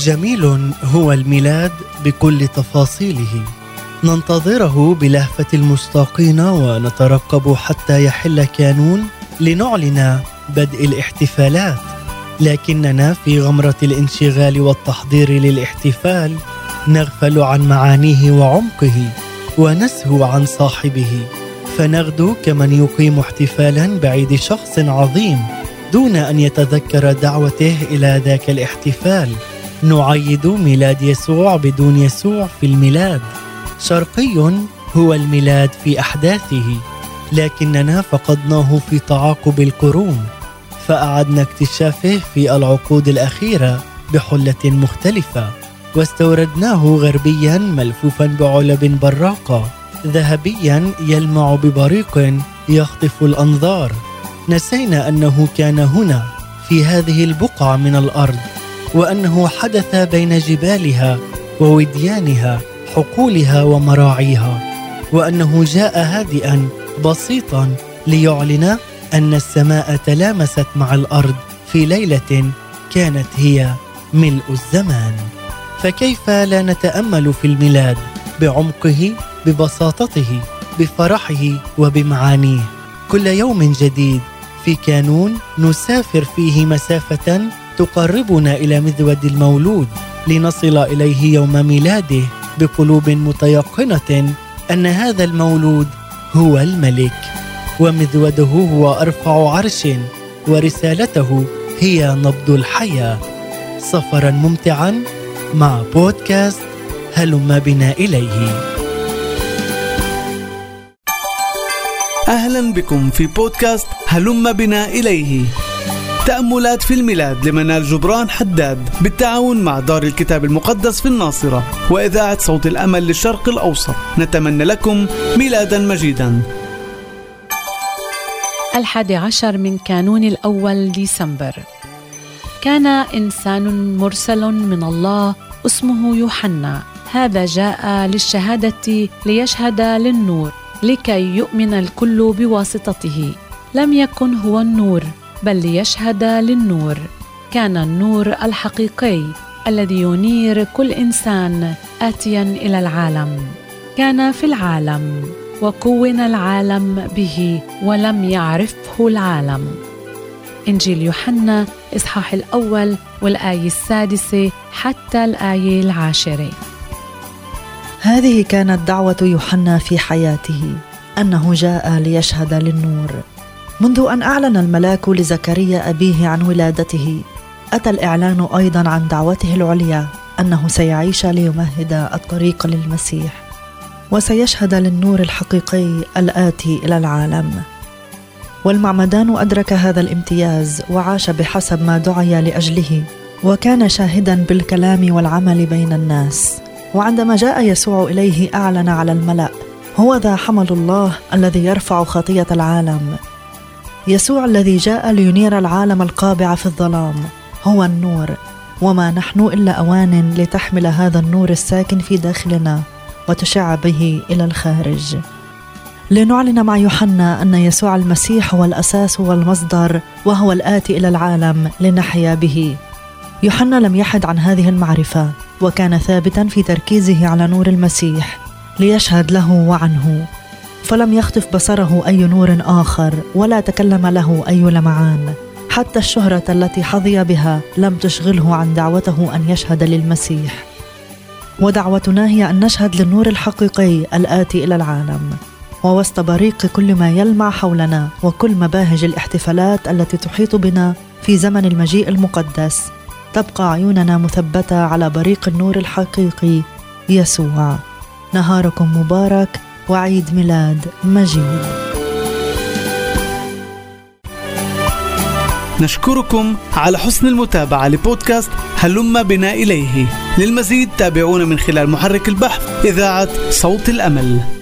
جميل هو الميلاد بكل تفاصيله. ننتظره بلهفة المشتاقين ونترقب حتى يحل كانون لنعلن بدء الاحتفالات. لكننا في غمرة الانشغال والتحضير للاحتفال نغفل عن معانيه وعمقه ونسهو عن صاحبه. فنغدو كمن يقيم احتفالا بعيد شخص عظيم دون أن يتذكر دعوته إلى ذاك الاحتفال. نعيد ميلاد يسوع بدون يسوع في الميلاد. شرقي هو الميلاد في أحداثه لكننا فقدناه في تعاقب القرون فأعدنا اكتشافه في العقود الأخيرة بحلة مختلفة واستوردناه غربيا ملفوفا بعلب براقة ذهبيا يلمع ببريق يخطف الأنظار. نسينا أنه كان هنا في هذه البقعة من الأرض. وأنه حدث بين جبالها ووديانها حقولها ومراعيها وأنه جاء هادئا بسيطا ليعلن أن السماء تلامست مع الأرض في ليلة كانت هي ملء الزمان. فكيف لا نتأمل في الميلاد بعمقه ببساطته بفرحه وبمعانيه؟ كل يوم جديد في كانون نسافر فيه مسافة تقربنا إلى مذود المولود لنصل إليه يوم ميلاده بقلوب متيقنة أن هذا المولود هو الملك ومذوده هو أرفع عرش ورسالته هي نبض الحياة. سفرا ممتعا مع بودكاست هلم بنا إليه. أهلا بكم في بودكاست هلم بنا إليه. تأملات في الميلاد لمنال جبران حداد بالتعاون مع دار الكتاب المقدس في الناصرة وإذاعة صوت الأمل للشرق الأوسط. نتمنى لكم ميلادا مجيدا. الحادي عشر من كانون الأول ديسمبر. كان إنسان مرسل من الله اسمه يوحنا. هذا جاء للشهادة ليشهد للنور لكي يؤمن الكل بواسطته. لم يكن هو النور. بل ليشهد للنور. كان النور الحقيقي الذي ينير كل إنسان اتيا إلى العالم. كان في العالم وكون العالم به ولم يعرفه العالم. إنجيل يوحنا إصحاح الأول والآية السادسة حتى الآية العاشرة. هذه كانت دعوة يوحنا في حياته أنه جاء ليشهد للنور. منذ أن أعلن الملاك لزكريا أبيه عن ولادته أتى الإعلان أيضا عن دعوته العليا أنه سيعيش ليمهد الطريق للمسيح وسيشهد للنور الحقيقي الآتي إلى العالم. والمعمدان أدرك هذا الامتياز وعاش بحسب ما دعي لأجله وكان شاهدا بالكلام والعمل بين الناس. وعندما جاء يسوع إليه أعلن على الملأ هو ذا حمل الله الذي يرفع خطية العالم. يسوع الذي جاء لينير العالم القابع في الظلام. هو النور. وما نحن إلا أوان لتحمل هذا النور الساكن في داخلنا وتشع به إلى الخارج. لنعلن مع يوحنا أن يسوع المسيح هو الأساس والمصدر وهو الآتي إلى العالم لنحيا به. يوحنا لم يحد عن هذه المعرفة وكان ثابتا في تركيزه على نور المسيح ليشهد له وعنه. فلم يخطف بصره أي نور آخر ولا تكلم له أي لمعان. حتى الشهرة التي حظي بها لم تشغله عن دعوته أن يشهد للمسيح. ودعوتنا هي أن نشهد للنور الحقيقي الآتي إلى العالم. ووسط بريق كل ما يلمع حولنا وكل مباهج الاحتفالات التي تحيط بنا في زمن المجيء المقدس تبقى عيوننا مثبتة على بريق النور الحقيقي يسوع. نهاركم مبارك. وعيد ميلاد مجيد. نشكركم على حسن المتابعة لبودكاست هلم بنا إليه. للمزيد تابعونا من خلال محرك البحث إذاعة صوت الأمل.